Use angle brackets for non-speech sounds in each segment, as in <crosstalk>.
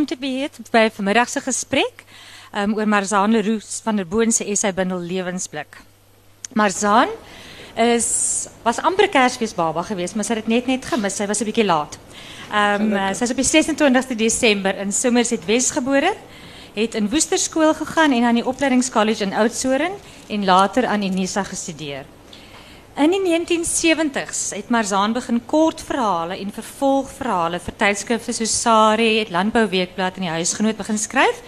om te weet by vanmiddag se gesprek um, oor Marzaan Leroux van der Boon se essay bundel Lewensblik. Marzaan is was amper Kersfees baba geweest, maar sy het dit net net gemis. Sy was 'n bietjie laat. Ehm um, sy is op die 26de Desember in Somerset Wes gebore. Het in Woesterskool gegaan en aan die opleidingskollege in Oudtshoorn en later aan Unisa gestudeer. In die 1970s het Marzaan begin kortverhale en vervolgverhale vir tydskrifte soos Sari, het Landbouweekblad en die Huisgenoot begin skryf.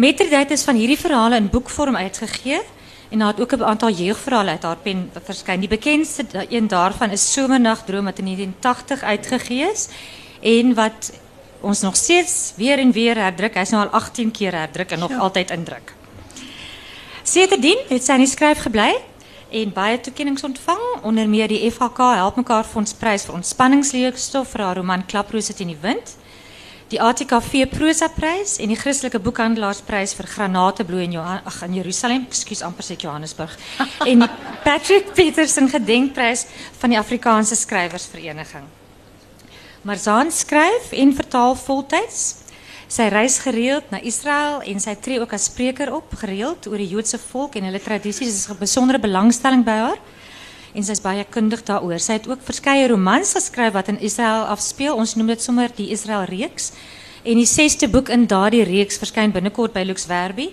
Mettertyd is van hierdie verhale in boekvorm uitgegee en daar het ook 'n aantal jeugverhale uit haar pen verskyn. Die bekendste een daarvan is Somernagdroom wat in 1980 uitgegee is en wat ons nog steeds weer en weer herdruk. Hy's nou al 18 keer herdruk en nog ja. altyd indruk. Sedertdien het sy in die skryf gebly en baie toekennings ontvang onder meer die FHK Help Mekaar Fonds prys vir ontspanningsleefstof vir haar roman Klaprose teen die wind. Die ATKV Prosa prys en die Christelike Boekhandelaarsprys vir Granatebloei in Johan ag in Jerusalem, ekskuus amper sê Johannesburg. <laughs> en die Patrick Peterson gedenkprys van die Afrikaanse skrywersvereniging. Marzaan skryf en vertaal voltyds zij reist gereeld naar Israël en zij treedt ook als spreker op, gereeld, over het Joodse volk en hun tradities. Er is een bijzondere belangstelling bij haar. En zij is baie kundig daarover. Zij heeft ook verschillende romans geschreven wat in Israël afspeelt. Ons noemt het sommer die Israël-reeks. En die zesde boek in daardie reeks verschijnt binnenkort bij Lux Werby.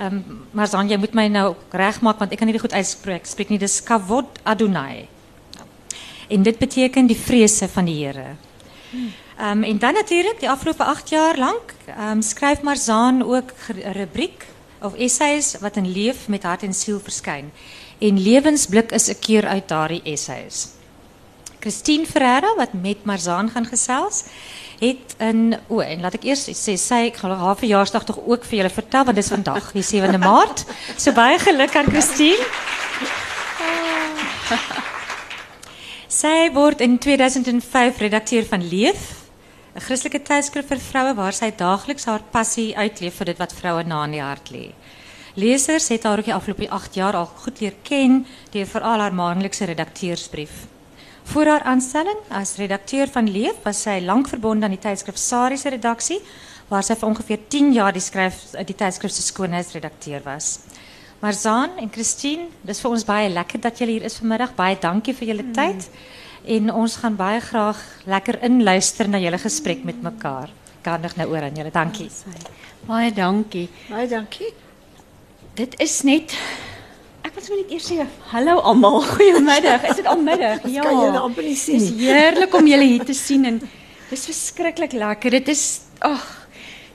Um, maar dan, jij moet mij nou recht maken, want ik kan niet goed uitspreken. Spreek niet, dus Kavod Adonai. En dit betekent die vrezen van de Heer. Hmm. Um, en dan natuurlijk, de afgelopen acht jaar lang, um, schrijft Marzaan ook een rubriek of essays wat een leef met hart en ziel verschijnt. En levensblik is een keer uit daardie essays. Christine Ferreira, wat met Marzaan gaan gesels, het een, o, en laat ik eerst sê, sy, ek gaan haar verjaarsdag toch ook vir julle vertel, want dit is vandag, die 7de <laughs> maart. So baie geluk aan Christine. <laughs> Sy word in 2005 redakteur van Leef 'n Christelike tydskrif vir vroue waar sy daagliks haar passie uitleef vir dit wat vroue na in die hart lê. Lesers het haar ook die afgelope 8 jaar al goed leer ken deur veral haar maandelikse redakteursbrief. Voor haar aanstelling as redakteur van Leef was sy lank verbonde aan die tydskrif Sari se redaksie waar sy vir ongeveer 10 jaar die skryf die tydskrif se skoonheidsredakteur was. Marzaan en Christine, dis vir ons baie lekker dat julle hier is vanmiddag. Baie dankie vir julle mm. En ons gaan baie graag lekker inluister na julle gesprek met mekaar. Kandig nou oor aan julle. Dankie. Baie dankie. Baie dankie. Dit is net Ek wil net eers sê hallo almal. <laughs> Goeiemiddag. Is dit al middag? Ja. Kan julle amper nie sien nie. Dis heerlik om julle hier te sien en dis verskriklik lekker. Dit is ag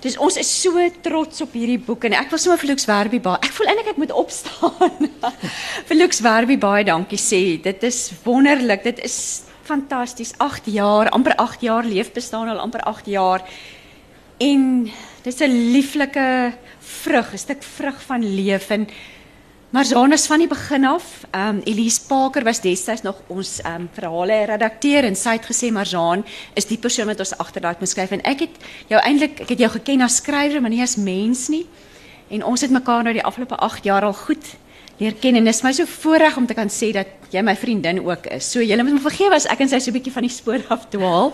Dus ons is so trots op hierdie boek en ek wil sommer vir Lux Werby baie. Ek voel eintlik ek moet opstaan. <laughs> vir Lux Werby baie dankie sê. Dit is wonderlik. Dit is fantasties. 8 jaar, amper 8 jaar leef bestaan al amper 8 jaar. En dis 'n lieflike vrug, 'n stuk vrug van lewe en Maar Janus van die begin af, ehm um, Elise Parker was destyds nog ons ehm um, verhale redakteur en sy het gesê is die persoon wat ons agterlaat moet skryf en ek het jou eintlik ek het jou geken as skrywer maar nie as mens nie. En ons het mekaar nou die afgelope 8 jaar al goed leer ken en dit is my so voorreg om te kan sê dat jy my vriendin ook is. So julle moet my vergewe as ek en sy so 'n van die spoor af dwaal.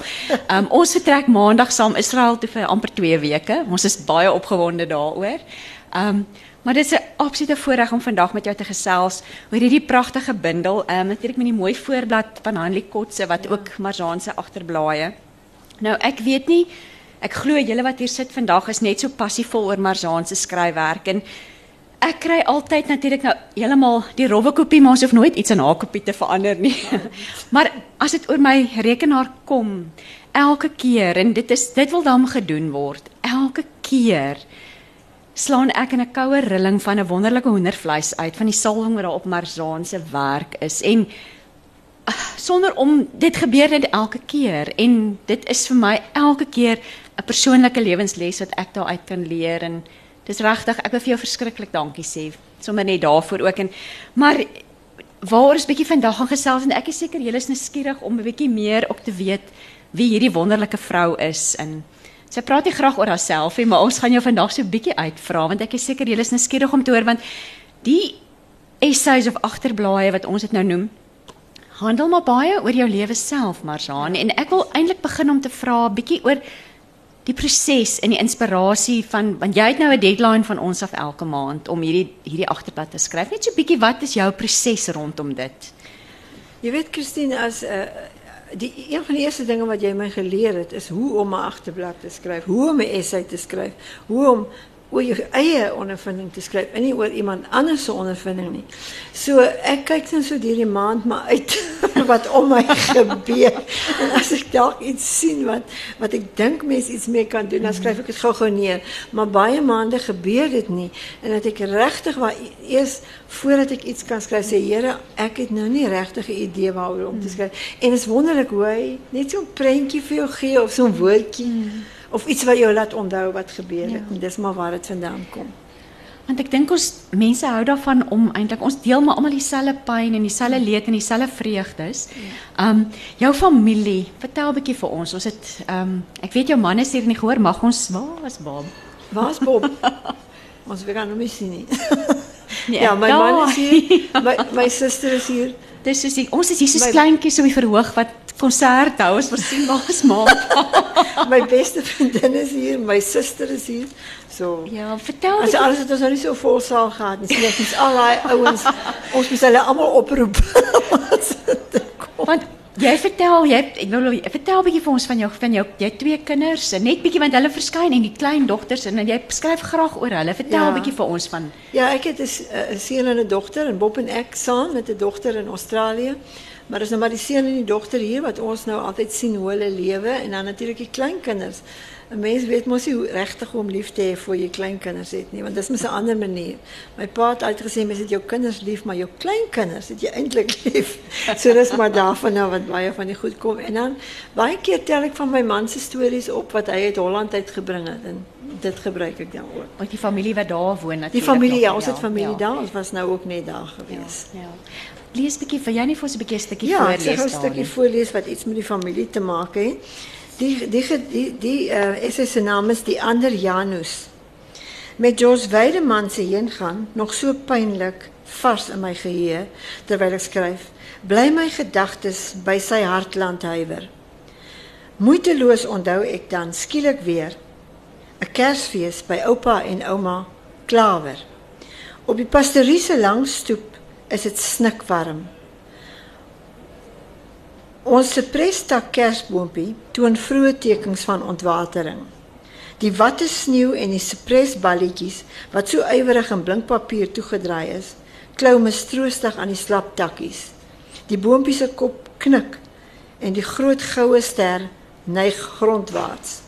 Ehm um, ons vertrek maandag saam Israel toe amper 2 weke. Ons is baie opgewonde daaroor. Ehm Maar dit is 'n absolute voorreg om vandag met jou te gesels oor hierdie pragtige bundel. Ehm um, natuurlik met die mooi voorblad van Hanlie Kotse wat ja. ook Marzaan se agterblaaie. Nou ek weet nie ek glo julle wat hier sit vandag is net so passievol oor Marzaan se skryfwerk en ek kry altyd natuurlik nou heeltemal die rowwe kopie maar ons hoef nooit iets aan haar kopie te verander nie. <laughs> maar as dit oor my rekenaar kom elke keer en dit is dit wil dan gedoen word. Elke keer slaan ek in 'n koue rilling van 'n wonderlike hoendervleis uit van die salwing wat daar op Marzaan se werk is. En uh, sonder om dit gebeur net elke keer en dit is vir my elke keer 'n persoonlike lewensles wat ek daar uit kan leer en dis regtig ek wil vir jou verskriklik dankie sê sommer net daarvoor ook. En maar waar is bietjie vandag gaan gesels en ek is seker julle is nou skieurig om 'n bietjie meer op te weet wie hierdie wonderlike vrou is en Sy praat nie graag oor haarself nie, maar ons gaan jou vandag so 'n bietjie uitvra want ek is seker julle is nou skieurig om te hoor want die essays of agterblaaie wat ons dit nou noem handel maar baie oor jou lewe self, Marsaan en ek wil eintlik begin om te vra 'n bietjie oor die proses en die inspirasie van want jy het nou 'n deadline van ons af elke maand om hierdie hierdie agterblad te skryf. Net so 'n bietjie wat is jou proses rondom dit? Jy weet Christine as uh, die, een van de eerste dingen wat jij mij geleerd hebt, is hoe om een achterblad te schrijven. Hoe om een essay te schrijven. Hoe om oor jou eie ondervinding te skryf en nie oor iemand anders se ondervinding nie. So ek kyk dan so deur die maand maar uit <laughs> wat om my gebeur. En as ek dalk iets sien wat wat ek dink mense iets mee kan doen, dan skryf ek dit gou-gou neer. Maar baie maande gebeur dit nie en dat ek regtig waar eers voordat ek iets kan skryf sê Here, ek het nou nie regtig 'n idee waaroor om te skryf. En dit is wonderlik hoe hy net so 'n prentjie vir jou gee of so 'n woordjie. Mm of iets wat jou laat onthou wat gebeur het. Ja. En dis maar waar dit vandaan kom. Want ek dink ons mense hou daarvan om eintlik ons deel maar almal dieselfde pyn en dieselfde leed en dieselfde vreugdes. Ehm um, jou familie, vertel 'n bietjie vir ons. Ons het ehm um, ek weet jou man is hier nie gehoor mag ons waar is Bob? Waar is Bob? <laughs> ons wil gaan hom sien nie. <laughs> nee, ja, my man is hier. My my suster is hier. Dis is die, ons is so kleintjies op die verhoog wat konsert hou. Ons versien waar's ma. <laughs> my beste vriendin is hier, my suster is hier. So. Ja, vertel As alles het ons nou nie so vol saal gehad nie. Sien ek ons al daai ouens, ons moet hulle almal oproep. <laughs> Want jy vertel, jy ek wil vertel 'n bietjie vir ons van jou van jou jy twee kinders, net bietjie want hulle verskyn en die klein dogters en jy skryf graag oor hulle. Vertel 'n ja. bietjie vir ons van Ja, ek het 'n seun en 'n dogter en Bob en ek saam met 'n dogter in Australië. Maar dis nou maar die seun en die dogter hier wat ons nou altyd sien hoe hulle lewe en dan natuurlik die kleinkinders. 'n Mens weet mos nie hoe regtig om lief te hê vir jou kleinkinders het nie, want dis mos 'n ander manier. My pa het altyd gesê mens het jou kinders lief, maar jou kleinkinders het jy eintlik lief. <laughs> So dis maar daarvan nou wat baie van die goed kom. En dan baie keer tel ek van my man se stories op wat hy uit Holland uit gebring het en dit gebruik ek dan ook. Want die familie wat daar woon natuurlik. Die familie, ja, ons het familie ja. daar. Ons was nou ook net daar gewees. Ja. ja lees 'n bietjie vir jou nie vir 'n bietjie stukkie ja, voorlees. Ja, 'n stukkie voorlees wat iets met die familie te maak het. Die die die die uh, naam is die ander Janus. Met Jos Weideman se heen gaan nog so pynlik vars in my geheue terwyl ek skryf. Bly my gedagtes by sy hartland huiwer. Moeiteloos onthou ek dan skielik weer 'n Kersfees by oupa en ouma Klawer. Op die pastorie se lang stoep is dit snikwarm. Ons prestak kersboompie toon vroeë tekens van ontwatering. Die watte sneeu en die sipresballetjies wat so ywerig in blinkpapier toegedraai is, klou mistroostig aan die slap takkies. Die boompie se kop knik en die groot goue ster neig grondwaarts.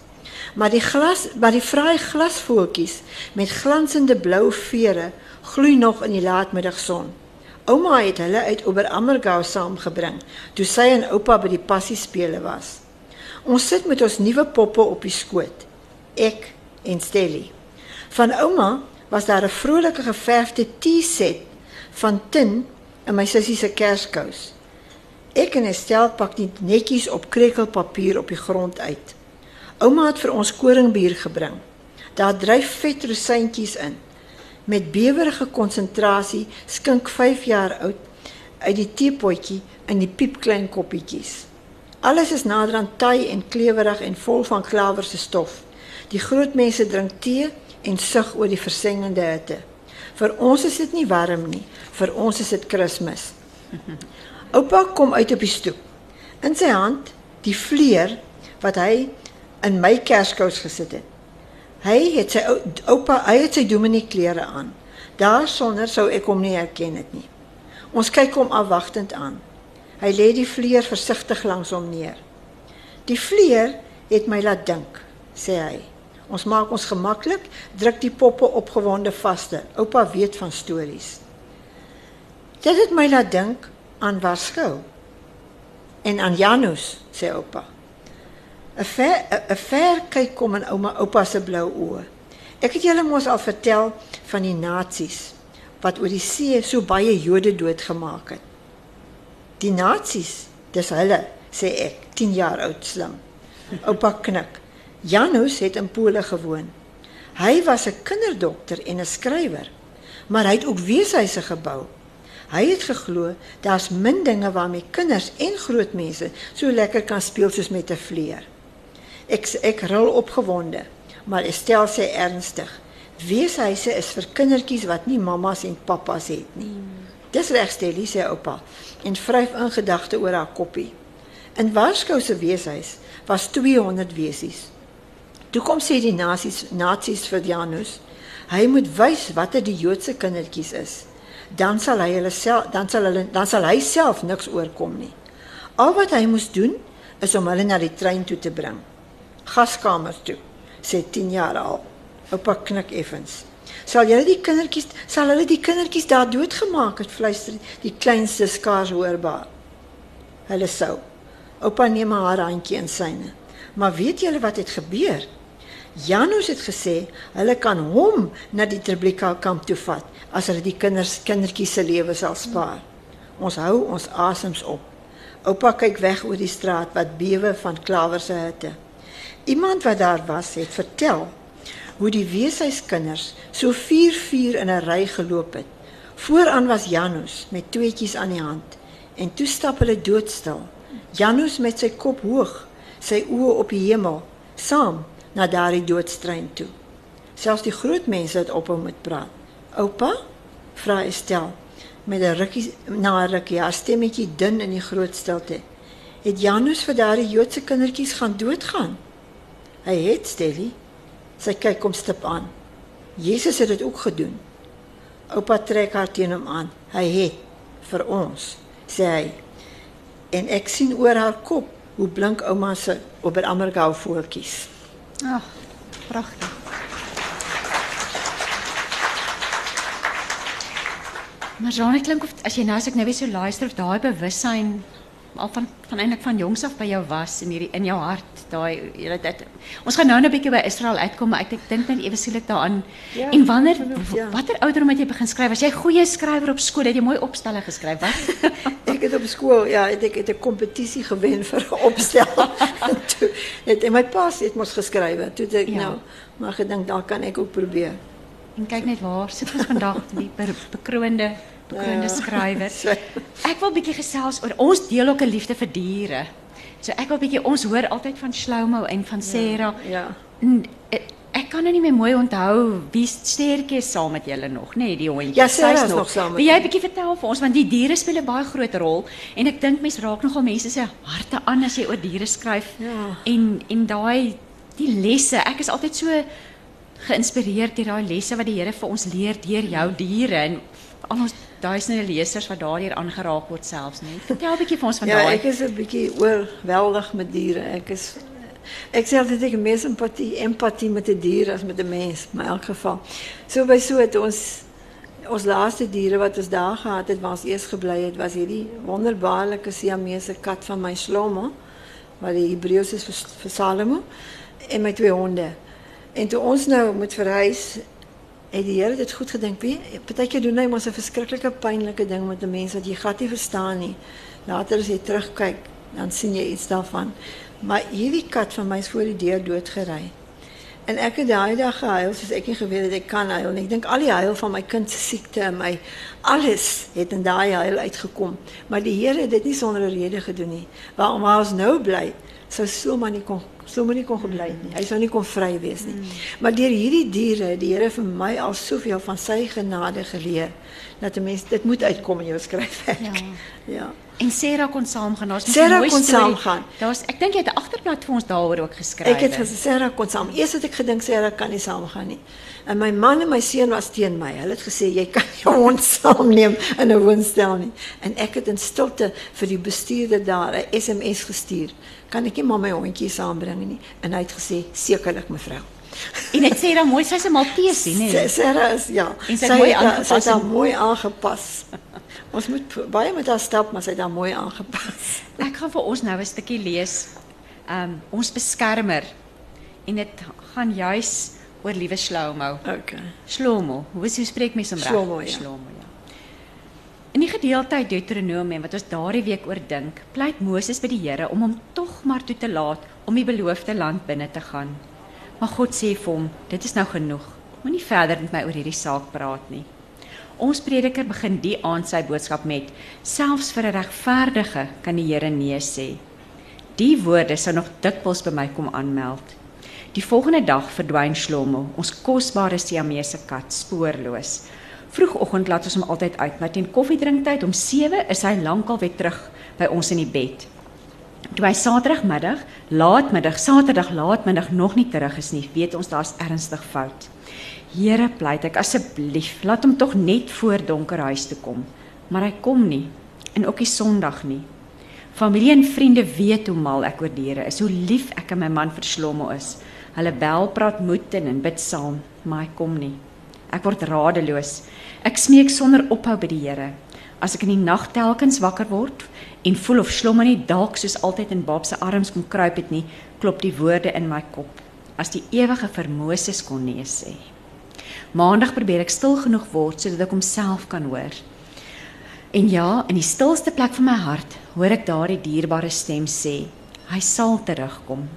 Maar die glas, maar die fraai glasvoeltjies met glansende blou vere gloei nog in die laatmiddagson. Ouma het hulle uit Oberammergau saamgebring toe sy en oupa by die passiespele was. Ons sit met ons nuwe poppe op die skoot. Ek en Stelly. Van ouma was daar 'n vrolike geverfde T-set van tin in my sussie se kerskous. Ek en Estelle pak dit netjies op krekelpapier op die grond uit. Ouma het vir ons koringbier gebring. Daar dryf vet rosientjies in met bewerige konsentrasie skink 5 jaar oud uit die teepotjie in die piepklein koppietjies. Alles is nader aan taai en klewerig en vol van klawer se stof. Die groot mense drink tee en sug oor die versengende hitte. Vir ons is dit nie warm nie, vir ons is dit Kersfees. <laughs> Oupa kom uit op die stoep. In sy hand die vleer wat hy in my kerskous gesit het. Hy het sy oupa, hy het sy dominee klere aan. Daar sonder sou ek hom nie herken het nie. Ons kyk hom afwagtend aan. Hy lê die vleer versigtig langs hom neer. Die vleer het my laat dink, sê hy. Ons maak ons gemaklik, druk die poppe opgewonde vaste. Oupa weet van stories. Dit het my laat dink aan Warskou en aan Janus, sê oupa. 'n ver 'n ver kyk kom in ouma oupa se blou oë. Ek het julle mos al vertel van die nasies wat oor die see so baie Jode doodgemaak het. Die nasies, dis hulle, sê ek, 10 jaar oud slim. Oupa knik. Janus het in Pole gewoon. Hy was 'n kinderdokter en 'n skrywer, maar hy het ook weeshuise gebou. Hy het geglo daar's min dinge waarmee kinders en groot mense so lekker kan speel soos met 'n vleer. Ek ek rol opgewonde, maar Estel sê ernstig: "Weeshuise is vir kindertjies wat nie mammas en pappas het nie." Dis reg, Stellie sê oupa en vryf in gedagte oor haar koppie. In Warskou se weeshuis was 200 wesies. Toe kom sê die nasies nasies vir Janus, hy moet wys watter die Joodse kindertjies is. Dan sal hy hulle self dan sal hulle dan sal hy self niks oorkom nie. Al wat hy moes doen is om hulle na die trein toe te bring. Gaskamer toe, sê 10 jaar al. Oupa knik effens. Sal julle die kindertjies sal hulle die kindertjies daar doodgemaak het, fluister die kleinste skaars hoorbaar. Hulle sou. Oupa neem haar handjie in syne. Maar weet julle wat het gebeur? Janus het gesê hulle kan hom na die Treblinka kamp toe vat as hulle die kinders kindertjies se lewe sal spaar. Ons hou ons asems op. Oupa kyk weg oor die straat wat bewe van klawer se hitte. Iemand wat daar was het vertel hoe die weeshuiskinders so 4-4 in 'n ry geloop het. Vooraan was Janus met tweetjies aan die hand en toe stap hulle doodstil. Janus met sy kop hoog, sy oë op die hemel, saam na daardie doodstrein toe. Selfs die groot mense het ophou met praat. Oupa, vra Estel met 'n rukkie na 'n rukkie, haar stemmetjie dun in die groot stilte. Het Janus vir daardie Joodse kindertjies gaan doodgaan? Hy het Stellie. Sy kyk hom stip aan. Jesus het dit ook gedoen. Oupa trek haar teen hom aan. Hy het vir ons, sê hy. En ek sien oor haar kop hoe blink ouma se Oberammergau voeltjies. Ag, pragtig. Maar Jean, ek klink of as jy nou as ek nou weer so luister of daai bewussyn al van van eintlik van jongs af by jou was in hierdie in jou hart, daai jy weet dit. Ons gaan nou net 'n bietjie by Israel uitkom, maar ek ek dink net ewe skielik daaraan. Ja, en wanneer ja. watter ouderdom het jy begin skryf? Was jy 'n goeie skrywer op skool? Het jy mooi opstelle geskryf? Wat? <laughs> Ek het op skool, ja, het ek het 'n kompetisie gewen vir opstel. En <laughs> toe het en my pa het mos geskryf. Toe ek Ja. nou maar gedink daar kan ek ook probeer. En kyk net waar sit ons vandag die be bekroonde Ja. skrywer. So. <laughs> Ek wil bietjie gesels oor ons deel ook 'n liefde vir diere. So ek wil bietjie ons hoor altyd van Shlomo en van Sarah. Ja. Eh, ek kan nou nie meer mooi onthou wie stertjie is saam met julle nog, nê, nee, die hondjie. Ja, Sy's is nog saam Wil jy bietjie vertel vir ons want die diere speel 'n baie groot rol en ek dink mense raak nogal mense se harte aan as jy oor diere skryf. Ja. En en daai die lesse, ek is altyd so geïnspireerd deur daai lesse wat die Here vir ons leer deur jou diere en al ons duisende lesers wat daardeur aangeraak word selfs, net. Vertel 'n bietjie vir ons van Ja, daai. ek is 'n bietjie oorweldig met diere. Ek is ek sê altyd ek het meer empatie met 'n dier as met 'n mens, maar in elk geval. So by so het ons ons laaste diere wat ons daar gehad het, waar ons eers gebly het, was hierdie wonderbaarlike Siamese kat van my Shlomo, wat die Hebreëus is vir, vir Salomo, en my twee honde. En toe ons nou moet verhuis, het die Here dit goed gedink. Wie, partykeer doen hy mos 'n verskriklike pynlike ding met 'n mens wat jy glad nie verstaan nie. Later as jy terugkyk, dan sien jy iets daarvan. Maar hierdie kat van my is voor die deur doodgery. En ek het daai dag gehuil soos ek nie geweet het ek kan huil nie. Ek dink al die huil van my kind se siekte en my alles het in daai huil uitgekom. Maar die Here het dit nie sonder 'n rede gedoen nie. Waarom waar ons nou bly, sou so maar nie kon so maar nie kon gebly het nie. Hy sou nie kon vry wees nie. Maar deur hierdie diere, het die Here vir my al soveel van sy genade geleer dat 'n mens dit moet uitkom in jou skryfwerk. Ja. <laughs> ja. En Sarah kon saamgaan. Daar's mos Sarah kon saamgaan. Daar's ek dink jy het 'n agterblad vir ons daaroor ook geskryf. Ek het gesê Sarah kon saam. Eers het ek gedink Sarah kan nie saamgaan nie. En my man en my seun was teen my. Hulle het gesê jy kan jou <laughs> hond saamneem in 'n woonstel nie. En ek het in stilte vir die bestuurder daar 'n SMS gestuur. Kan ek nie maar my hondjie saambring nie? En hy het gesê sekerlik mevrou. En dit sê dan mooi sy's 'n Maltesie, Sa- nê? Sarah is ja. En sy sy het mooi het haar- aangepas Sy het haar en- mooi aangepas. Ons moet baie met haar stap, maar sy het haar mooi aangepas. Ek gaan vir ons nou 'n stukkie lees. Um ons beskermer. En dit gaan juis oor liewe Shlomo. Okay. Shlomo, hoe is hoe spreek mens hom reg? Shlomo, ja. Shlomo, ja. In die gedeelte uit Deuteronomium wat ons daardie week oordink, pleit Moses by die Here om hom tog maar toe te laat om die beloofde land binne te gaan. Maar God sê vir hom, dit is nou genoeg. Moenie verder met my oor hierdie saak praat nie. Ons prediker begin die aand sy boodskap met: Selfs vir 'n regverdige kan die Here nee sê. Die woorde sou nog dikwels by my kom aanmeld. Die volgende dag verdwyn Shlomo, ons kosbare Siamese kat, spoorloos. Vroegoggend laat ons hom altyd uit, maar teen koffiedrinktyd om 7 is hy lankal weer terug by ons in die bed. Toe hy Saterdagmiddag, laatmiddag, Saterdag laatmiddag nog nie terug is nie, weet ons daar's ernstig fout. Here, pleit ek asseblief, laat hom tog net voor donker huis toe kom. Maar hy kom nie en ook nie Sondag nie. Familie en vriende weet hoe mal ek oor diere is, hoe lief ek aan my man Verslomo is. Hulle bel, praat moed en, en bid saam, maar hy kom nie. Ek word radeloos. Ek smeek sonder ophou by die Here. As ek in die nag telkens wakker word en voel of Shlomo nie dalk soos altyd in Bob se arms kom kruip het nie, klop die woorde in my kop. As die ewige vir Moses kon nee sê. Maandag probeer ek stil genoeg word sodat ek homself kan hoor. En ja, in die stilste plek van my hart hoor ek daardie dierbare stem sê, hy sal terugkom.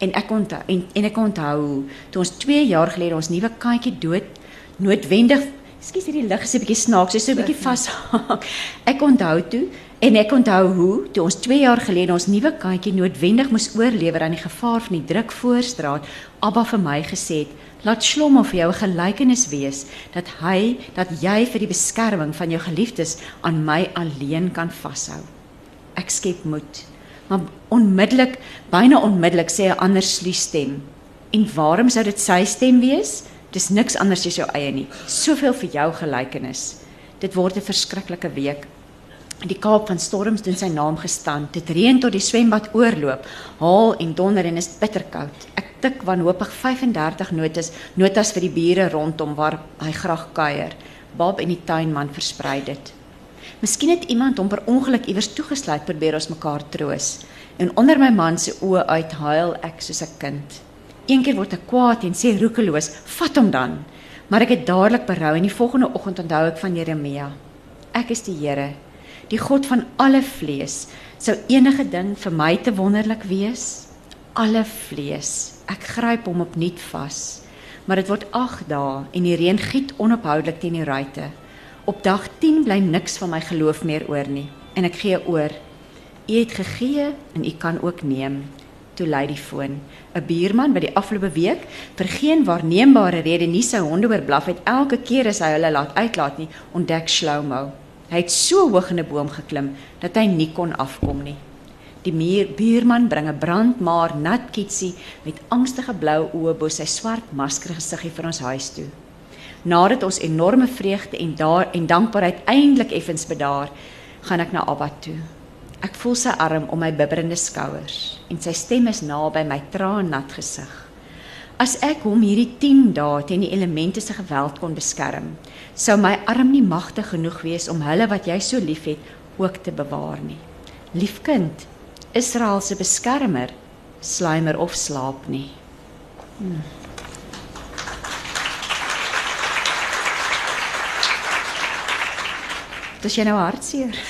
En ek onthou en, en ek onthou toe ons 2 jaar gelede ons nuwe katjie dood noodwendig Ekskuus hierdie lig is 'n bietjie snaaks, is so 'n bietjie vashaak. Ek onthou toe en ek onthou hoe toe ons 2 jaar gelede ons nuwe katjie noodwendig moes oorlewer aan die gevaar van die druk voorstraat, Abba vir my gesê het, laat Shlomo vir jou 'n gelykenis wees dat hy dat jy vir die beskerming van jou geliefdes aan my alleen kan vashou. Ek skep moed. Maar onmiddellik, byna onmiddellik sê 'n ander stem. En waarom sou dit sy stem wees? Dis niks anders as jou eie nie. Soveel vir jou gelykenis. Dit word 'n verskriklike week. Die Kaap van storms doen sy naam gestaan. Dit reën tot die swembad oorloop. Haal en donder en is bitterkoud. Ek tik wanhoopig 35 notas, notas vir die bure rondom waar hy graag kuier. Bob en die tuinman versprei dit. Miskien het iemand hom per ongeluk iewers toegesluit probeer ons mekaar troos. En onder my man se oë uit huil ek soos 'n kind. Eendag word ek kwaad en sê roekeloos, "Vat hom dan." Maar ek het dadelik berou en die volgende oggend onthou ek van Jeremia. Ek is die Here, die God van alle vlees. Sou enige ding vir my te wonderlik wees? Alle vlees. Ek gryp hom opnuut vas. Maar dit word 8 dae en die reën giet onophoudelik teen die ruitte. Op dag 10 bly niks van my geloof meer oor nie en ek gee oor. U het gegee en u kan ook neem toe lei die foon. 'n Buurman wat die afgelope week vir geen waarneembare rede nie sy honde oorblaf het elke keer as hy hulle laat uitlaat nie, ontdek Slowmo. Hy het so hoog in 'n boom geklim dat hy nie kon afkom nie. Die muur buurman bring 'n brandmaar nat kitsie met angstige blou oë bo sy swart masker gesiggie vir ons huis toe. Nadat ons enorme vreugde en daar en dankbaarheid eintlik effens bedaar, gaan ek na Abba toe. Ek voel sy arm om my bibberende skouers en sy stem is naby my traannat gesig. As ek hom hierdie 10 dae teen die elemente se geweld kon beskerm, sou my arm nie magtig genoeg wees om hulle wat jy so liefhet ook te bewaar nie. Liefkind, Israel se beskermer, slymer of slaap nie. Hmm. Dis jy nou hartseer.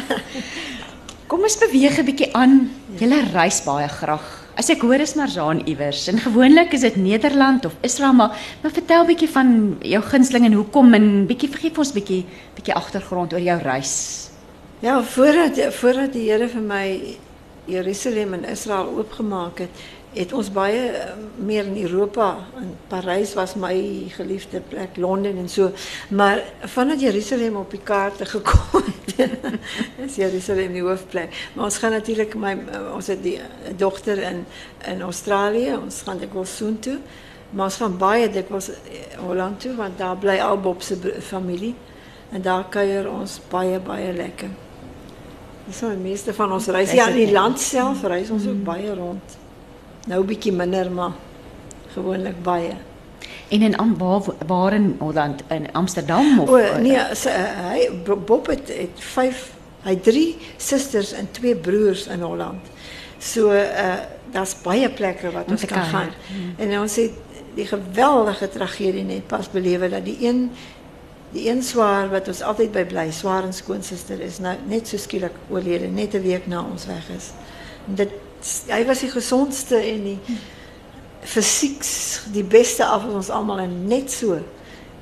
<laughs> Kom ons beweeg 'n bietjie aan. Julle reis baie graag. As ek hoor is Marzaan iewers. En gewoonlik is dit Nederland of Israel, maar maar vertel bietjie van jou gunsteling en hoekom en bietjie vergif ons bietjie bietjie agtergrond oor jou reis. Ja, voordat voordat die Here vir my Jerusalem en Israel oopgemaak het, het ons baie eh, meer in Europa in Parys was my geliefde plek Londen en so maar vandat Jerusalem op die kaarte gekom <laughs> is Jerusalem die hoofplek maar ons gaan natuurlik my ons het die dogter in in Australië. Ons gaan soon toe. Maar ons gaan baie dikwels eh, Holland toe want daar bly al Bob se familie. En daar kuier ons baie baie lekker. Dis so die meeste van ons reis. Ja in die land self reis ons ook mm. baie rond. Nou bietjie minder maar gewoonlik baie. En in Am waar, waar in Holland in Amsterdam of O nee, sy, hy Bob het, het 5 hy drie susters en twee broers in Holland. So uh daar's baie plekke wat ons kan gaan. Hmm. En ons het die geweldige tragedie net pas belewe dat die een die een swaar wat ons altyd by bly, swaar en skoonsister is nou net so skielik oorlede net 'n week na ons weg is. En dit hy was die gesondste en die fisiek die beste af van ons almal en net so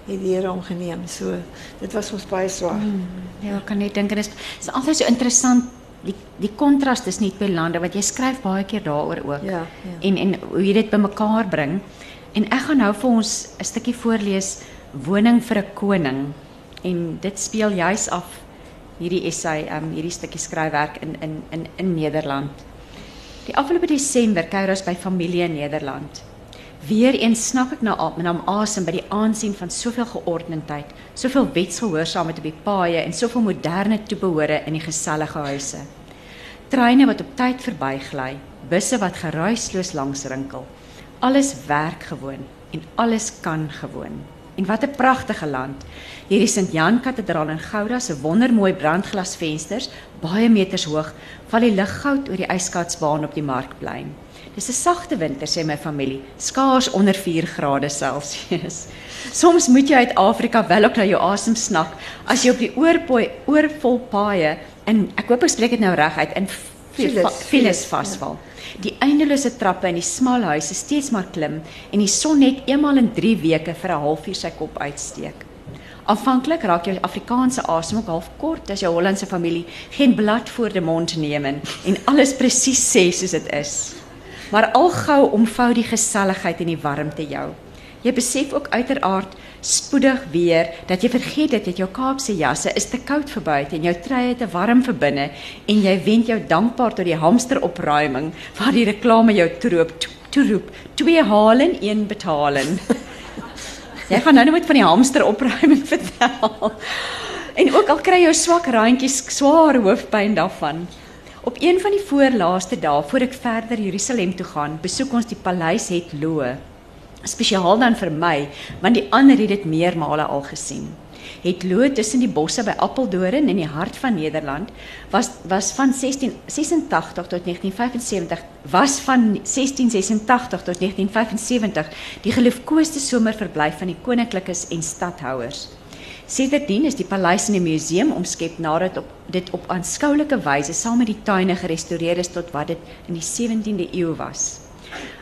het die Here hom geneem. So dit was ons baie swaar. Mm, ja, kan net dink en dit is, is altyd so interessant die die kontras tussen die twee lande wat jy skryf baie keer daaroor ook. Ja, ja. En en hoe jy dit bymekaar bring. En ek gaan nou vir ons 'n stukkie voorlees Woning vir 'n koning. En dit speel juis af hierdie essay, um hierdie stukkie skryfwerk in in in in Nederland. Die afgelope Desember kuier ons by familie in Nederland. Weereens snap ek na na asem by die aansien van soveel geordendheid, soveel wetsgehoorsaamheid op die paaie en soveel moderne toebehore in die gesellige huise. Treine wat op tyd verbygly, busse wat geruisloos langs rinkel. Alles werk gewoon en alles kan gewoon. En wat 'n pragtige land. Hierdie Sint Jan Kathedraal in Gouda se wondermooi brandglasvensters, baie meters hoog, val die lig goud oor die yskatsbaan op die markplein. Dis 'n sagte winter sê my familie, skaars onder 4 grade Celsius. <laughs> Soms moet jy uit Afrika wel ook na jou asem snak as jy op die oorpooi oorvol paaie en ek hoop ek spreek dit nou reg uit in Files vasval. Die eindelose trappe in die smal huise steeds maar klim en die son net eenmal in 3 weke vir 'n halfuur sy kop uitsteek. Aanvanklik raak jou Afrikaanse asem ook half kort as jou Hollandse familie geen blad voor die mond neem en alles presies sê soos dit is. Maar al gou omvou die geselligheid en die warmte jou. Jy besef ook uiteraard spoedig weer dat jy vergeet dat jou Kaapse jasse is te koud vir buite en jou treye te warm vir binne en jy wend jou dankbaar tot die hamsteropruiming waar die reklame jou troop toe roep twee haal en een betaal. <laughs> Jy gaan nou net van die hamsteropruiming <laughs> vertel. En ook al kry jou swak randjies swaar hoofpyn daarvan. Op een van die voorlaaste dae voor ek verder Jerusalem toe gaan, besoek ons die paleis het Loe. Spesiaal dan vir my, want die ander het dit meermale al gesien. Het Loe tussen die bosse by Appeldoorn in die hart van Nederland was was van 1686 tot 1975 was van 1686 tot 1975 die geliefkoeste somerverblyf van die koninklikes en stadhouers. Sedertdien is die paleis in 'n museum omskep nadat op dit op aanskoulike wyse saam met die tuine gerestoreer is tot wat dit in die 17de eeu was.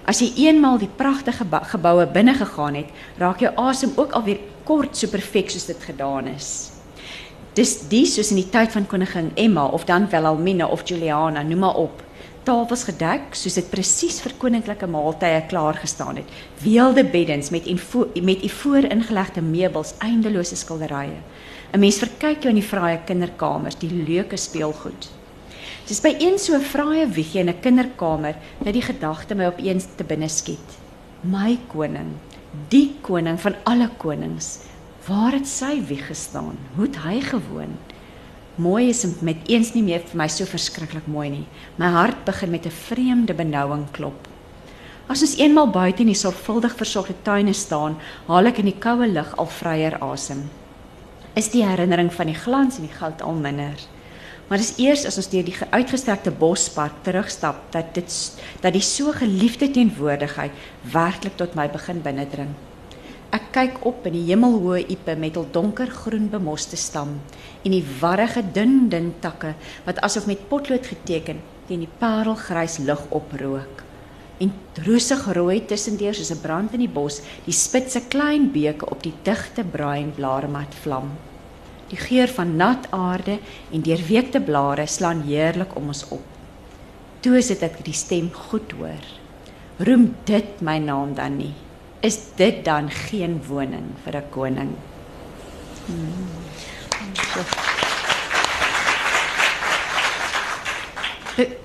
As jy eenmaal die pragtige geboue binne gegaan het, raak jou asem ook alweer kort so perfek soos dit gedaan is. Dis dis soos in die tyd van koningin Emma of dan Wilhelmina of Juliana, noem maar op. Tafels gedek soos dit presies vir koninklike maaltye klaar gestaan het. Weelde beddens met met u vooringelegde meubels, eindelose skilderye. 'n Mens verkyk jou in die fraaie kinderkamers, die leuke speelgoed. Dis by een so fraaie wieggie in 'n kinderkamer dat die gedagte my opeens te binne skiet. My koning, die koning van alle konings, waar het sy wieg gestaan? Hoe het hy gewoon? Mooi is met eens nie meer vir my so verskriklik mooi nie. My hart begin met 'n vreemde benouing klop. As ons eenmal buite in die sorgvuldig versorgde tuine staan, haal ek in die koue lug al vryer asem. Is die herinnering van die glans en die goud al minder? Maar dis eers as ons deur die uitgestrekte bospad terugstap dat dit dat die so geliefde teenwoordigheid werklik tot my begin binnendring. Ek kyk op in die hemelhoë ipe met hul donkergroen bemoste stam en die warrige dun dun takke wat asof met potlood geteken teen die parelgrys lug oprook. En droesig rooi tussendeur soos 'n brand in die bos, die spitse klein beuke op die digte bruin blaarmat vlam. Die geur van nat aarde en deurweekte blare slaan heerlik om ons op. Toe is dit ek die stem goed hoor. Roem dit my naam dan nie. Is dit dan geen woning vir 'n koning? Hmm.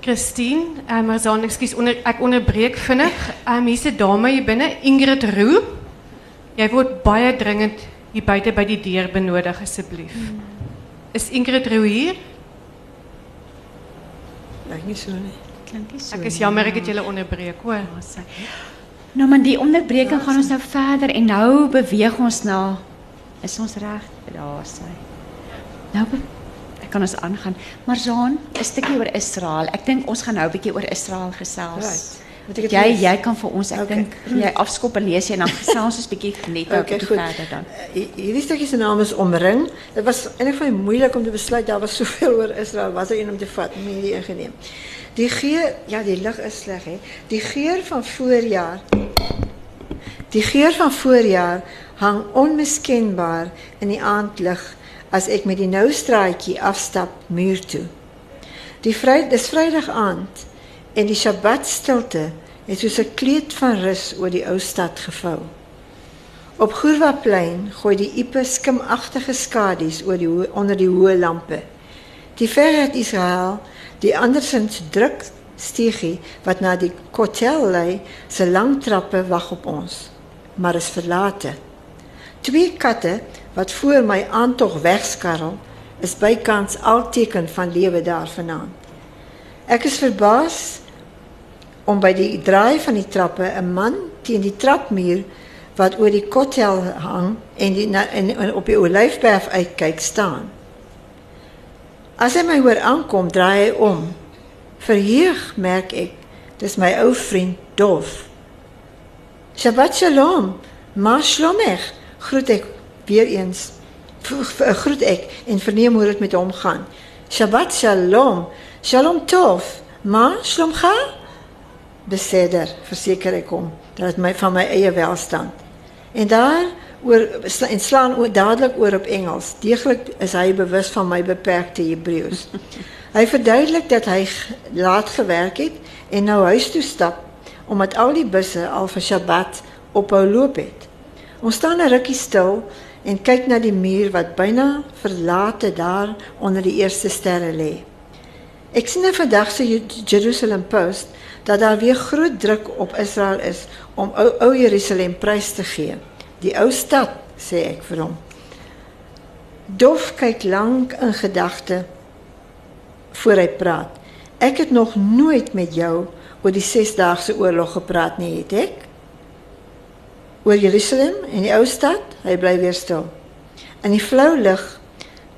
Christine, um, maar dan ekskuus onder ek onderbreek vinnig. Ehm um, hier's 'n dame hier binne, Ingrid Roo. Jy word baie dringend hier buite by die deur benodig asseblief. Hmm. Is Ingrid Roo hier? Lyk nie so nie. Klink nie so. Ek is jammer ek het julle onderbreek, hoor. Nou man, die onderbreking gaan ons nou verder en nou beweeg ons na is ons reg? Daar sy. Nou ek kan ons aangaan. Maar Zaan, 'n stukkie oor Israel. Ek dink ons gaan nou 'n bietjie oor Israel gesels. Right. Lees? jy kan vir ons, ek Okay. dink jy afskop en lees en dan gesels ons bietjie net Oké, okay, goed. verder dan. Eh, Hierdie stukkie se naam is Omring. Dit was eintlik vir my moeilik om te besluit daar was <laughs> soveel oor Israel, was er een om te vat, maar hierdie ingeneem. Die geur, ja, die lig is sleg hè. Die geur van voorjaar. Die geur van voorjaar hang onmiskenbaar in die aandlig as ek met die nou straatjie afstap muur toe. Die vry dis Vrydag aand en die Sabbat stilte het soos 'n kleed van rus oor die ou stad gevou. Op Goerwaplein gooi die ipe skimagtige skadu's oor die onder die hoë lampe. Die verre Israel, die andersins druk steegie wat na die hotel lei, se lang trappe wag op ons, maar is verlate. Twee katte wat voor my aantog wegskarrel, is bykans al teken van lewe daar vanaand. Ek is verbaas om by die draai van die trappe 'n man teen die trapmuur wat oor die hotel hang en, die, en, en op die olyfberg uitkyk staan. As hy my hoor aankom, draai hy om. Verheug merk ek, dis my ou vriend Dof. Shabbat shalom, ma shlomech, groet ek weer eens. Groet ek en verneem hoe dit met hom gaan. Shabbat shalom, shalom tov, ma shlomcha? Beseder, verseker ek hom dat dit my van my eie welstand. En daar oor en slaan oor dadelik oor op Engels. Deeglik is hy bewus van my beperkte Hebreëus. <laughs> hy verduidelik dat hy laat gewerk het en nou huis toe stap omdat al die busse al vir Sabbat ophou loop het. Ons staan 'n rukkie stil en kyk na die muur wat byna verlate daar onder die eerste sterre lê. Ek sien 'n vandag se Jerusalem Post dat daar weer groot druk op Israel is om ou, ou Jerusalem prys te gee. Die ou stad, sê ek vir hom. Dof kyk lank in gedagte voor hy praat. Ek het nog nooit met jou oor die 6-daagse oorlog gepraat nie, het ek? Oor Jerusalem en die ou stad? Hy bly weer stil. In die flou lig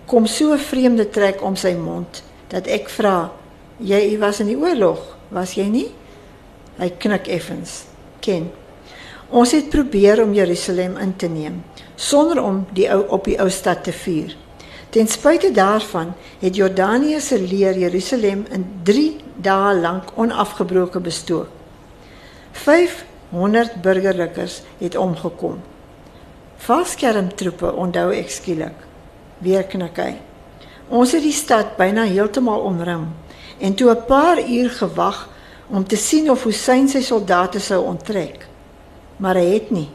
kom so 'n vreemde trek om sy mond dat ek vra: "Jy was in die oorlog, was jy nie?" Hy knik effens. Ken. Ons het probeer om Jerusalem in te neem sonder om die ou op die ou stad te vuur. Ten spyte daarvan het Jordanië se leer Jerusalem in 3 dae lank onafgebroke bestook. 500 burgerlikes het omgekom. Valskermtroepe onthou ek skielik. Weer knik hy. Ons het die stad byna heeltemal omring en toe 'n paar uur gewag om te sien of Hussein sy soldate sou onttrek. Maar hy het nie.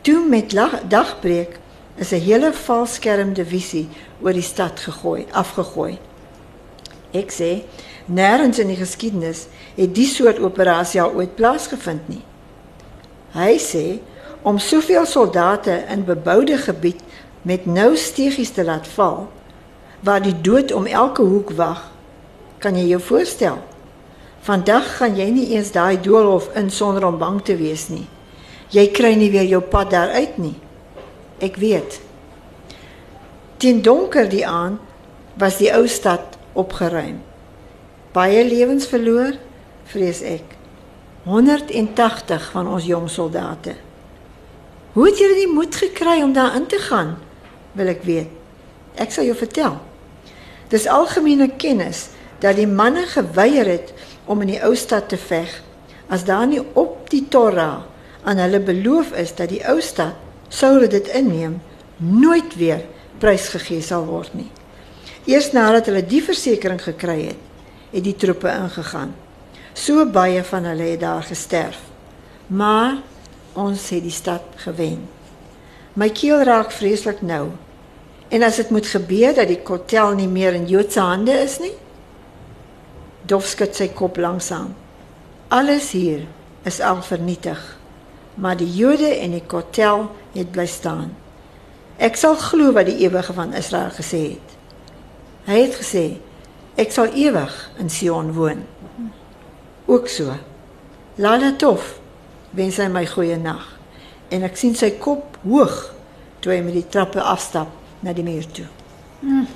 Toe met dagbreek is 'n hele valskermdivisie oor die stad gegooi, afgegooi. Ek sê, nêrens in die geskiedenis het die soort operasie al ooit plaasgevind nie. Hy sê om soveel soldate in beboude gebied met nou steegies te laat val waar die dood om elke hoek wag, kan jy jou voorstel? Vandag gaan jy nie eens daai doolhof in sonder om bang te wees nie. Jy kry nie weer jou pad daar uit nie. Ek weet. Teen donker die aand was die ou stad opgeruim. Baie lewens verloor, vrees ek. 180 van ons jong soldate. Hoe het julle die moed gekry om daar in te gaan? Wil ek weet. Ek sal jou vertel. Dis algemene kennis dat die manne geweier het om in die ou stad te veg as daar nie op die Torah aan hulle beloof is dat die ou stad sou hulle dit inneem nooit weer prysgegee sal word nie. Eers nadat hulle die versekering gekry het, het die troepe ingegaan. So baie van hulle het daar gesterf. Maar ons het die stad gewen. My keel raak vreeslik nou. En as dit moet gebeur dat die hotel nie meer in Joodse hande is nie, Dof skud sy kop langsam. Alles hier is al vernietig, maar die Jode en die kotel het bly staan. Ek sal glo wat die ewige van Israel gesê het. Hy het gesê ek sal ewig in Sion woon. Ook so. Lala Tof wens hy my goeie nag en ek sien sy kop hoog toe hy met die trappe afstap na die muur toe. Hmm.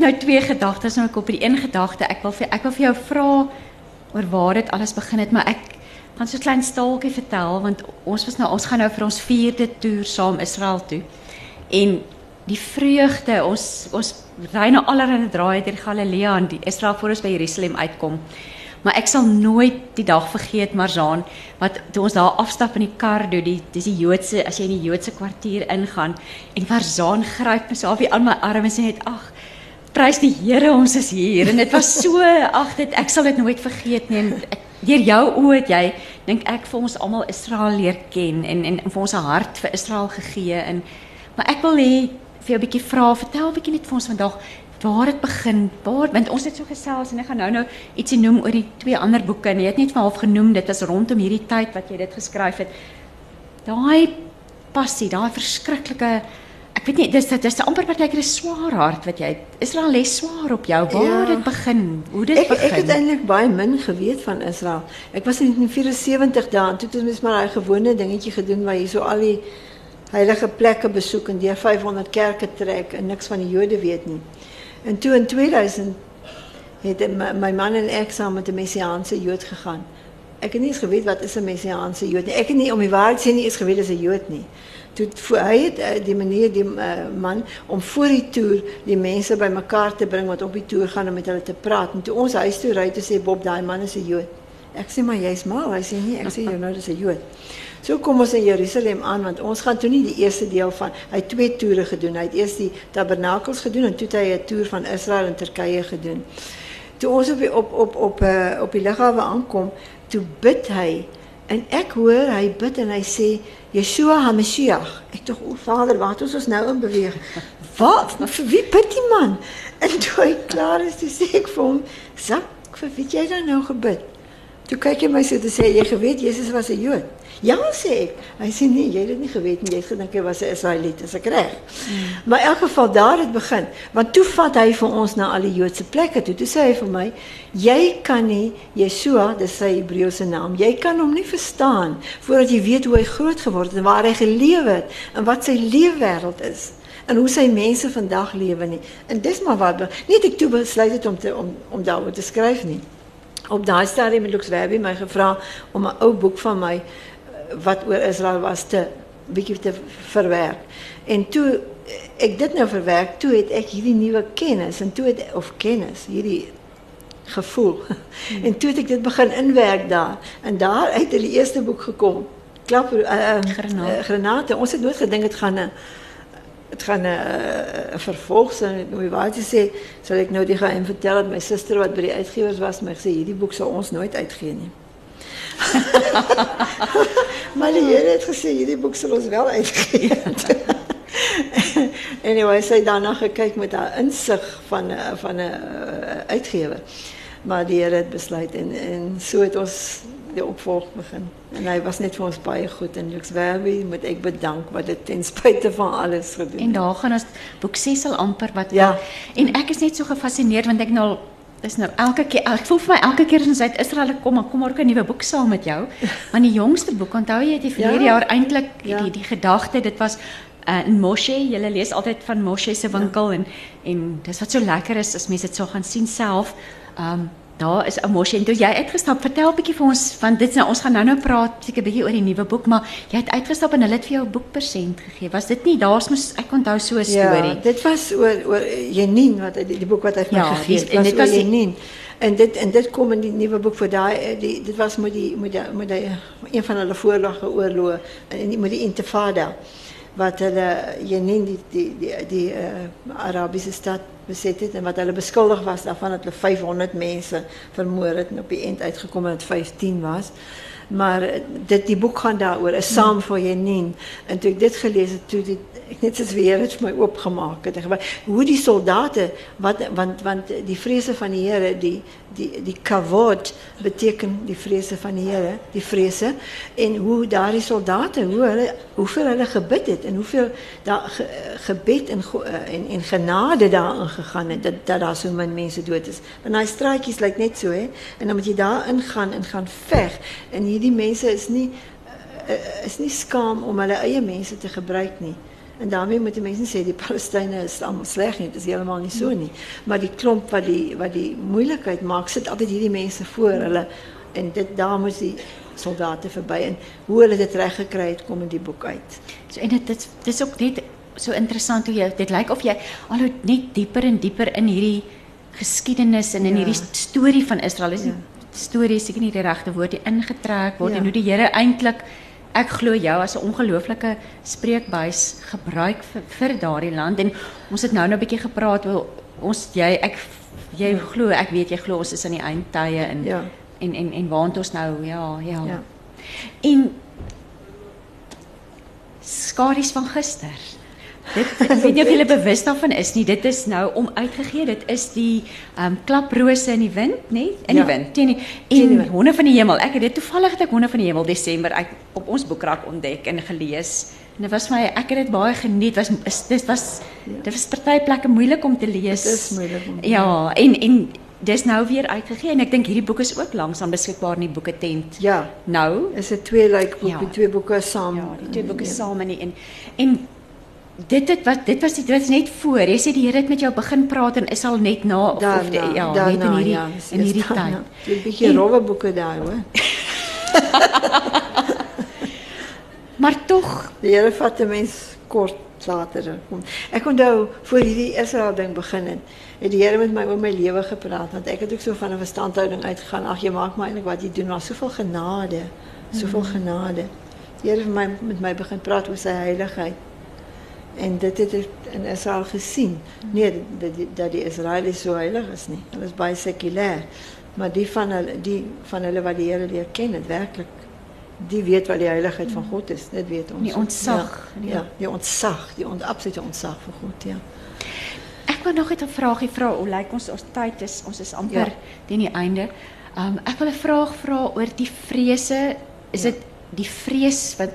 Het nou twee gedagtes in my kop. Die een gedagte, ek wil vir ek wil vir jou vra oor waar dit alles begin het, maar ek gaan so 'n klein staaltjie vertel want ons was nou ons gaan nou vir ons vierde toer saam Israel toe. En die vreugde, ons ons ry nou allerlei draaie deur Galilea en die Israel voor ons by Jerusalem uitkom. Maar ek sal nooit die dag vergeet Marzaan wat toe ons daar afstap in die kar deur die dis die Joodse as jy in die Joodse kwartier ingaan en Marzaan gryp my so af aan my arm en sê net ag prys die Here ons is hier. En dit was so ag dit ek sal dit nooit vergeet nie. En ek deur jou oë het jy dink ek vir ons almal Israel leer ken en en, en vir ons 'n hart vir Israel gegee. En maar ek wil hê vir jou 'n bietjie vra vertel 'n bietjie net vir ons vandag waar het begin waar want ons het so gesels en ek gaan nou nou ietsie noem oor die twee ander boeke. En jy het net half genoem dit was rondom hierdie tyd wat jy dit geskryf het. Daai passie daai verskriklike weet nie dis dit is amper swaar hart wat jy. Israel lê swaar op jou waar Ja. dit begin hoe dit Ek begin ek het eintlik baie min geweet van Israel. Ek was in 74 daar en toe het ons maar daai gewone dingetjie gedoen waar jy so al die heilige plekke besoek en deur 500 kerke trek en niks van die Jode weet nie. En toe in 2000 het my, my man en ek saam met 'n messiaanse Jood gegaan. Ek het nie eens geweet wat is 'n messiaanse Jood nie. Ek het nie om die waarheid sê nie eens geweet dis 'n Jood nie. Toen, hij, eh, die meneer, die eh, man, om voor die tour die mensen bij elkaar te brengen want op die tour gaan om met hulle te praten. Toen ons huis toe te zei Bob, die man is een jood. Ik zei, maar jij nou is mal. Hij zei, nee, ik zei, nou, dat is een jood. Zo so kom ons in Jeruzalem aan, want ons gaan toen niet de eerste deel van... Hij heeft twee toeren gedaan. Hij heeft eerst die tabernakels gedaan en toen heeft hij een tour van Israël en Turkije gedaan. Toen ons op, op, op, op, op die lichaam aankwam, toen bidt hij... en ek hoor hy bid en hy sê Yeshua HaMashiach. Ek dink o Vader, het ons ons nou in beweeg? <laughs> Wat? Vir wie bid die man? <laughs> En toe hy klaar is, sê ek vir hom, "Sak, vir wie het jy dan nou gebid?" Toe kyk hy my so te sê, "Jy geweet Jesus was 'n Jood." Ja, sê ek. Hy sê nee, jy het dit nie geweet nie. Jy het gedink was 'n is? Maar in elk geval daar het begin, want toe vat hy vir ons na al die Joodse plekke toe. Toe sê hy vir my, "Jy kan nie Yeshua, dis sy Hebreëse naam. Jy kan hom nie verstaan voordat jy weet hoe hy groot geword het en waar hy gelewe het en wat sy leefwêreld is." en hoe sy mense vandag lewe nie. En dis maar wat nie ek toe besluit het om te om om te skryf nie. Op daai stadium het Lux Werby my gevra om 'n ou boek van eh, wat oor Israel was te bietjie te verwerk. En toe ek dit nou verwerk, toe het ek hierdie nuwe kennis en toe het of kennis, hierdie gevoel. Hmm. <laughs> En toe het ek dit begin inwerk daar. En daar uit het die eerste boek gekom. Klap uh, uh, Granate. Uh, granate. Ons het nooit gedink dit gaan 'n het gaan 'n uh, vervolg zijn. Je waar te sê, sal ek nou die geheim vertel dat my suster wat by die uitgewers was, my gesê hierdie boek sal ons nooit uitgee nie. <laughs> maar die Here het gesê hierdie boek sal ons wel uitgee. <laughs> anyway, sy daarna gekyk met haar insig van 'n van 'n uh, uitgewer. Maar die Here het besluit en en so het ons die opvolg begin. En hy was net vir ons baie goed en Lux Werby moet ek bedank wat dit ten spyte van alles gedoen het. En daar gaan ons boek 6 al amper wat Ja. En ek is net so gefassineerd want ek nou al- dis nou elke keer ek voel vir my elke keer as ons uit Israel kom, dan kom maar ook 'n nuwe boek saam met jou. <laughs> Want die jongste boek, onthou jy die verlede Ja. jaar eintlik Ja. die die gedagte, dit was uh, in Moshe, jy lees altyd van Moshe se winkel en en dis wat so lekker is as mense dit so gaan sien self. Um daar is 'n Moshe en toe jy uitgestap, vertel 'n bietjie vir ons van dit nou ons gaan nou nou praat seker bietjie oor die nuwe boek, maar jy het uitgestap en hulle het vir jou 'n boek persent gegee. Was dit nie? Daar's mos ek onthou so 'n storie. Ja, dit was oor oor Jenin wat die, die boek wat hy vir my Ja, gegee die- het. en dit was Jenin. En dit en dit kom in die nuwe boek vir daai eh, die dit was met die met die met die een van hulle voorlage oorloë en die- met die Intifada wat hulle Jenin die die die, die uh, Arabiese stad beset het en wat hulle beskuldig was daarvan dat hulle 500 mense vermoor het en op die eind uitgekom het dat 15 was. Maar eh, dit die boek gaan daaroor, 'n saam vir Jenin. En toe ek dit gelees het, toe ek net soos weer het my oopgemaak het. Hoe die soldate wat want want die vrese van die Here, die die die kavod beteken die vrese van die Here, die vrese en hoe daardie soldate, hoe hulle hoeveel hulle gebid het en hoeveel daar ge, gebed en, eh, en en genade daarin gegaan het dat daar so min mense dood is. Want daai straatjies lyk net so hè en dan moet jy daar ingaan en gaan veg en hierdie mense is nie uh, is nie skaam om hulle eie mense te gebruik nie. En daarmee moet die mense sê die Palestynë is almal sleg nie, dit is heeltemal nie so nie. Maar die klomp wat die wat die moeilikheid maak, sit altyd hierdie mense voor hulle en dit daar moet die soldate verby en hoe hulle dit reg gekry het kom in die boek uit. So en dit dit dis ook net so interessant hoe jy dit lyk of jy al net dieper en dieper in hierdie geskiedenis en in Ja. hierdie storie van Israel is. Ja. storie is seker nie die regte woord nie ingetrek word Ja. en hoe die Here eintlik ek glo jou as 'n ongelooflike spreekbuis gebruik vir, vir daardie land en ons het nou nou 'n bietjie gepraat oor ons jy ek jy glo ek weet jy glo ons is aan die eindtye en Ja. en en en waant ons nou ja ja. Ja. En skaries van gister. Dit ek weet nie of julle bewus daarvan is nie. Dit is nou om uitgegee. Dit is die ehm um, klaprose in die wind, nê? In Ja. die wind. Teen die en honde van die hemel. Ek het dit toevallig het ek honde van die hemel Desember uit op ons boekrak ontdek en gelees. En dit was my ek het dit baie geniet. Was is dit was dit was party plekke moeilik om te lees. Dit is moeilik om te Ja, en en dis nou weer uitgegee en ek dink hierdie boek is ook langsaan beskikbaar in die boeketent. Ja. Nou, Is dit twee like boek, Ja. twee boeke saam? Ja, die twee boeke Ja. saam in die en en dit het wat dit was dit was net voor. Jy sê die Here het met jou begin praat en is al net na of, of die, Daarna, ja, daarna, net in hierdie ja, in hierdie daarna. tyd. 'n bietjie rowwe boeke hoor. <laughs> Maar tog, Die Here vat 'n mens kort later kom. Ek onthou voor hierdie Israel ding begin het, het die Here met my oor my lewe gepraat want ek het ook so van 'n verstandhouding uitgegaan. Ag jy maak maar eintlik wat jy doen, maar soveel genade, soveel genade. Die Here het my met my begin praat oor sy heiligheid. En dit het ek in Israel gesien. Nee, dat die, dat die Israelies so heilig is nie. Hulle is baie sekulêr. Maar die van hulle die van hulle wat die Here leer ken, het werklik die weet wat die heiligheid van God is. Dit weet ons. Die ontzag, Ja, ja. die ontzag, die on, absolute ontzag vir God, ja. ek wou nog net 'n vraagie vra. Hoe lyk ons ons tyd is ons is amper Ja. teen die einde. Um ek wil 'n vraag vra oor die vrese. Is Ja. dit die vrees wat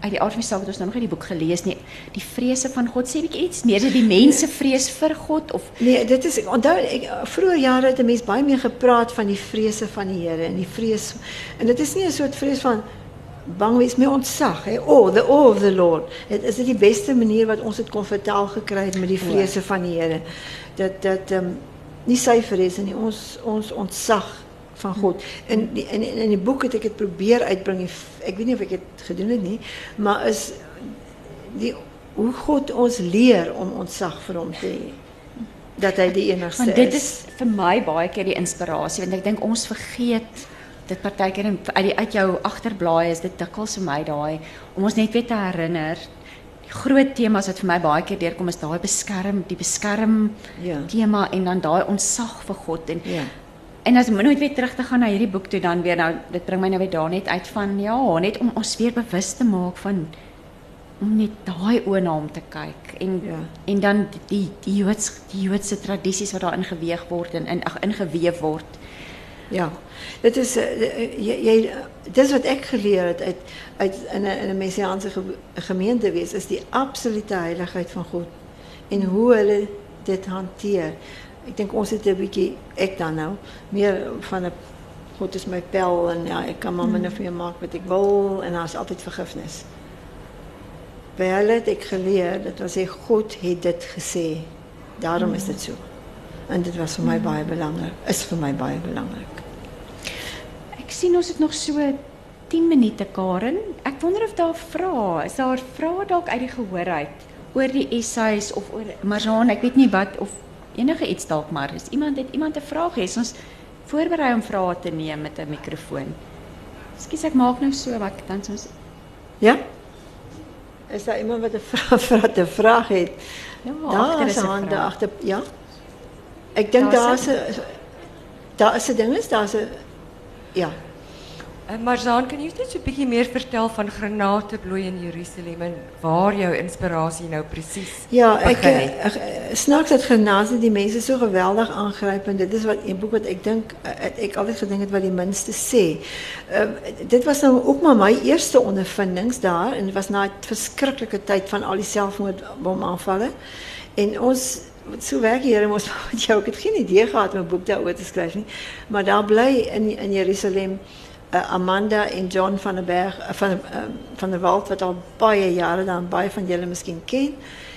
uit die aard van die saak het ons nou nog nie die boek gelees nie. Die vrese van God sê bietjie iets meer. Is dit die mense vrees vir God of Nee, dit is onthou ek vroeër jare het 'n mens baie meer gepraat van die vrese van die Here en die vrees en dit is nie 'n soort vrees van bang wees meer ontzag hè. Oh, the awe of the Lord. Dit is dit die beste manier wat ons dit kon vertaal gekry het met die vrese van die Here. Dat dat ehm um, nie sy vrese nie, ons ons ontzag van God. In die, in in die boek het ek dit probeer uitbring. Ek weet nie of ek dit gedoen het nie, maar is die hoe God ons leer om ontzag vir hom te hê. Dat hy die enigste Want dit is. is vir my baie keer die inspirasie want ek dink ons vergeet dit partykeer uit die uit jou agterblaai is dit dikwels vir my daai om ons net weer te herinner die groot temas wat vir my baie keer deurkom is daai beskerm die beskerm Ja. tema en dan daai ontzag vir God en Ja. En as om nooit weer terug te gaan na hierdie boek toe dan weer nou dit bring my nou weer daar net uit van ja net om ons weer bewus te maak van om net daai oë na hom te kyk en Ja. en dan die die Joods die Joodse tradisies wat daarin geweeg word en in ag ingeweef word. Ja. Dit is uh, jy, jy dis wat ek geleer het uit uit in 'n in 'n messiaanse ge, gemeente wees is die absolute heiligheid van God en hoe hulle dit hanteer. Ek dink ons het 'n bietjie ek dan nou meer van 'n God is my pel en ja, ek kan maar min of meer maak wat ek wil en daar's altyd vergifnis. By hulle het ek geleer dat as hy God het dit gesê, daarom is dit so. En dit was vir my baie belangrik. Is vir my baie belangrik. Ek sien ons het nog so 10 minute Karen. Ek wonder of daar vrae, is daar vrae dalk uit die gehoor uit oor die essays of oor Marzaan, ek weet nie wat of enige iets dalk maar. Is iemand het iemand 'n vraag? Is ons voorberei om vrae te neem met 'n mikrofoon? Ekskuus, ek maak nou so wat dan soms Ja? Is daar iemand wat 'n vraag <laughs> vir 'n vraag het? ja, daar is 'n hand vraag. agter. Ja. Ek dink Daar daar's 'n daar is 'n ding is daar's 'n ja. Uh, Marzaan, kan jy ons net so 'n bietjie meer vertel van granatebloei in Jerusalem en waar jou inspirasie nou presies Ja, ek het? eh, ek, eh, snaaks dat die mense so geweldig aangryp en dit is wat 'n boek wat ek dink eh, het ek altyd gedink het wat die minste sê. Ehm dit was nou ook maar my eerste ondervindings daar en dit was na 'n verskriklike tyd van al die selfmoordbomaanvalle. En ons so werk Here mos <laughs> met jou. Ek het geen idee gehad om 'n boek daaroor te nie. Maar daar bly in in Jerusalem eh, Amanda en John van der Berg, eh, van, eh, van der Walt, wat al baie jaren dan, baie van jullie misschien kennen.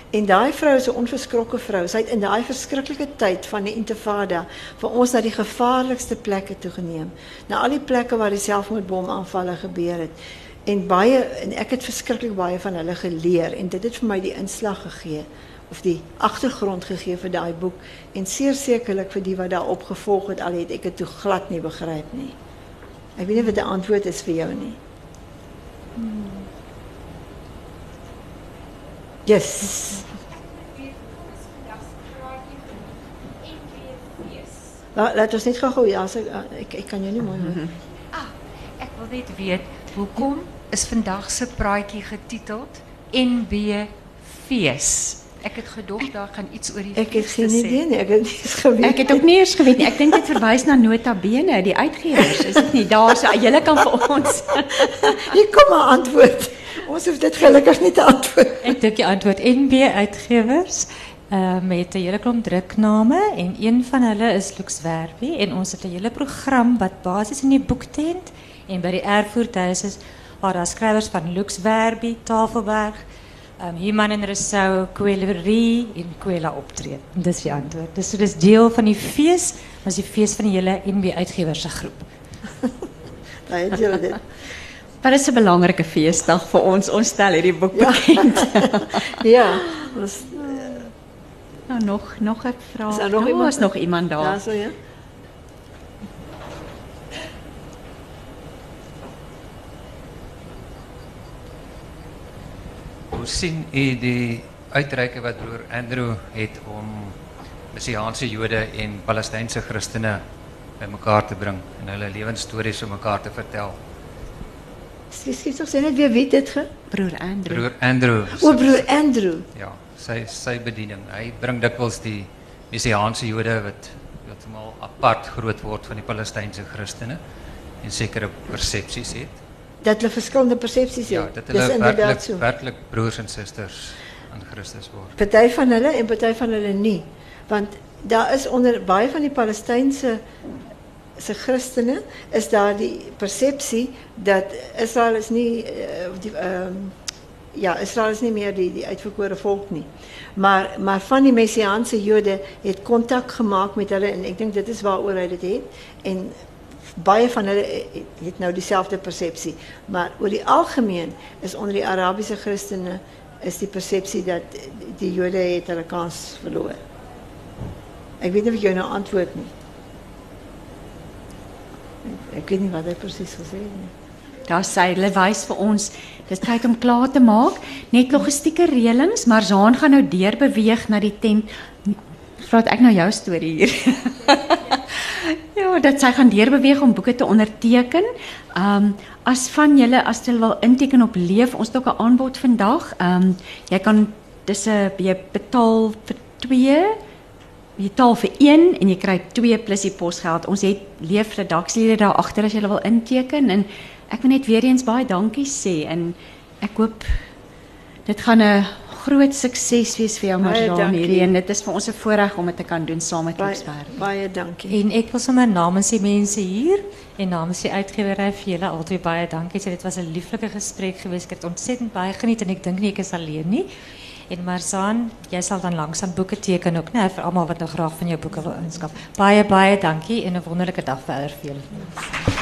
En die vrouw is een onverschrokken vrouw. Zij in die verschrikkelijke tijd van de intifada voor ons naar die gevaarlijkste plekken toegeneem. Naar al die plekken waar die zelfmoordbomaanvallen gebeuren. En baie, en ek het verschrikkelijk baie van hulle geleerd. En dit het voor mij die inslag gegeven. Of die achtergrond gegeven voor dat boek. En zeer zekerlijk voor die wat daar opgevolgd het, al ik het toen glad niet begrijp. Nie. Ek weet nie wat die antwoord is vir jou nie. Yes. La- Laat ons net gou-gou ja, as ek, ek kan jou nie mooi hoor. Ek wil net weet, hoekom is vandag se praatjie getiteld NB Fees? Ek het gedog daar gaan iets oor die Ek het geen idee nie. Ek het nie eens geweet. Ek het ook nie eers geweet nie. Ek dink dit <laughs> verwys na Nota Bene, die uitgewers, is dit nie? Daar so julle kan vir ons. <laughs> Hier kom 'n antwoord. Ons hoef dit gelukkig nie te antwoord. Ek dink die antwoord NB Uitgewers uh, met 'n hele klomp drukname en een van hulle is Lux Werby en ons het 'n hele program wat basies in die boektent en by die Erfurthuis is waar daar skrywers van Lux Werby, Tafelberg, um, Human en Rousseau, Quillerie en Quella optree. En dis die antwoord. Dus dit is deel van die fees, maar is die fees van die hele NB Uitgewers se groep. Daai het julle dit. Wat is 'n belangrike feesdag vir ons. Ons stel hierdie boek Ja. bekend. <laughs> Ja, ons nou nog nog 'n vraag. Is daar nog Daar iemand? is nog iemand daar. daar so ja. Sien u die uitreike wat broer Andrew het om Messiaanse Jode en Palestynse Christene bymekaar te bring en hulle lewensstories om mekaar te vertel? Skielik tog sê net weer wie dit ge? Broer Andrew. Broer Andrew. O, broer Andrew. Ja, sy sy bediening. Hy bring dikwels die Messiaanse Jode wat heeltemal apart groot word van die Palestynse Christene en sekere persepsies het. Dat hulle verskillende persepsies Ja, het. dat hulle inderdaad werklik so. werklik broers en susters aan Christus word. Party van hulle en party van hulle nie. Want daar is onder baie van die Palestynse se Christene is daar die persepsie dat Israel is nie uh, die ehm ja, Israel is nie meer die die uitverkore volk nie. Maar maar van die messiaanse Jode het kontak gemaak met hulle en ek dink dit is waaroor hy dit het en baie van hulle het- het nou dieselfde persepsie, maar oor die algemeen is onder die Arabiese Christene is die persepsie dat die Jode het hulle kans verloor. Ek weet nie of jou nou antwoord nie. Ek, weet nie wat hy presies gesê het nie. Daar sê hulle wys vir ons dis tyd om klaar te maak. Net logistieke reëlings, maar Zaan gaan nou deur beweeg na die tent. Praat ek nou jou storie hier. <laughs> ja, dat sy gaan deur beweeg om boeke te onderteken. Um as van julle as jy wil inteken op leef, ons het ook 'n aanbod vandag. Um jy kan dis 'n jy betaal vir 2 Jy betaal vir 1 en jy kry 2 plus die posgeld. Ons het leefredaksielede daar agter as jy wil inteken en ek wil net weer eens baie dankie sê en ek hoop dit gaan 'n groot sukses wees vir jou Marjane hierdie en dit is vir ons 'n voorreg om dit te kan doen saam met Baie, Klipsberg. baie dankie. En ek wil sommer namens die mense hier en namens die uitgewery vir julle albei baie dankie. Dit was 'n lieflike gesprek geweest. Ek het ontsettend baie geniet en ek dink nie ek is alleen nie. En Marzaan, jy sal dan langsam boeke teken ook, né, vir almal wat nou graag van jou boeke wil inskaf. Baie baie dankie en 'n wonderlike dag verder vir julle.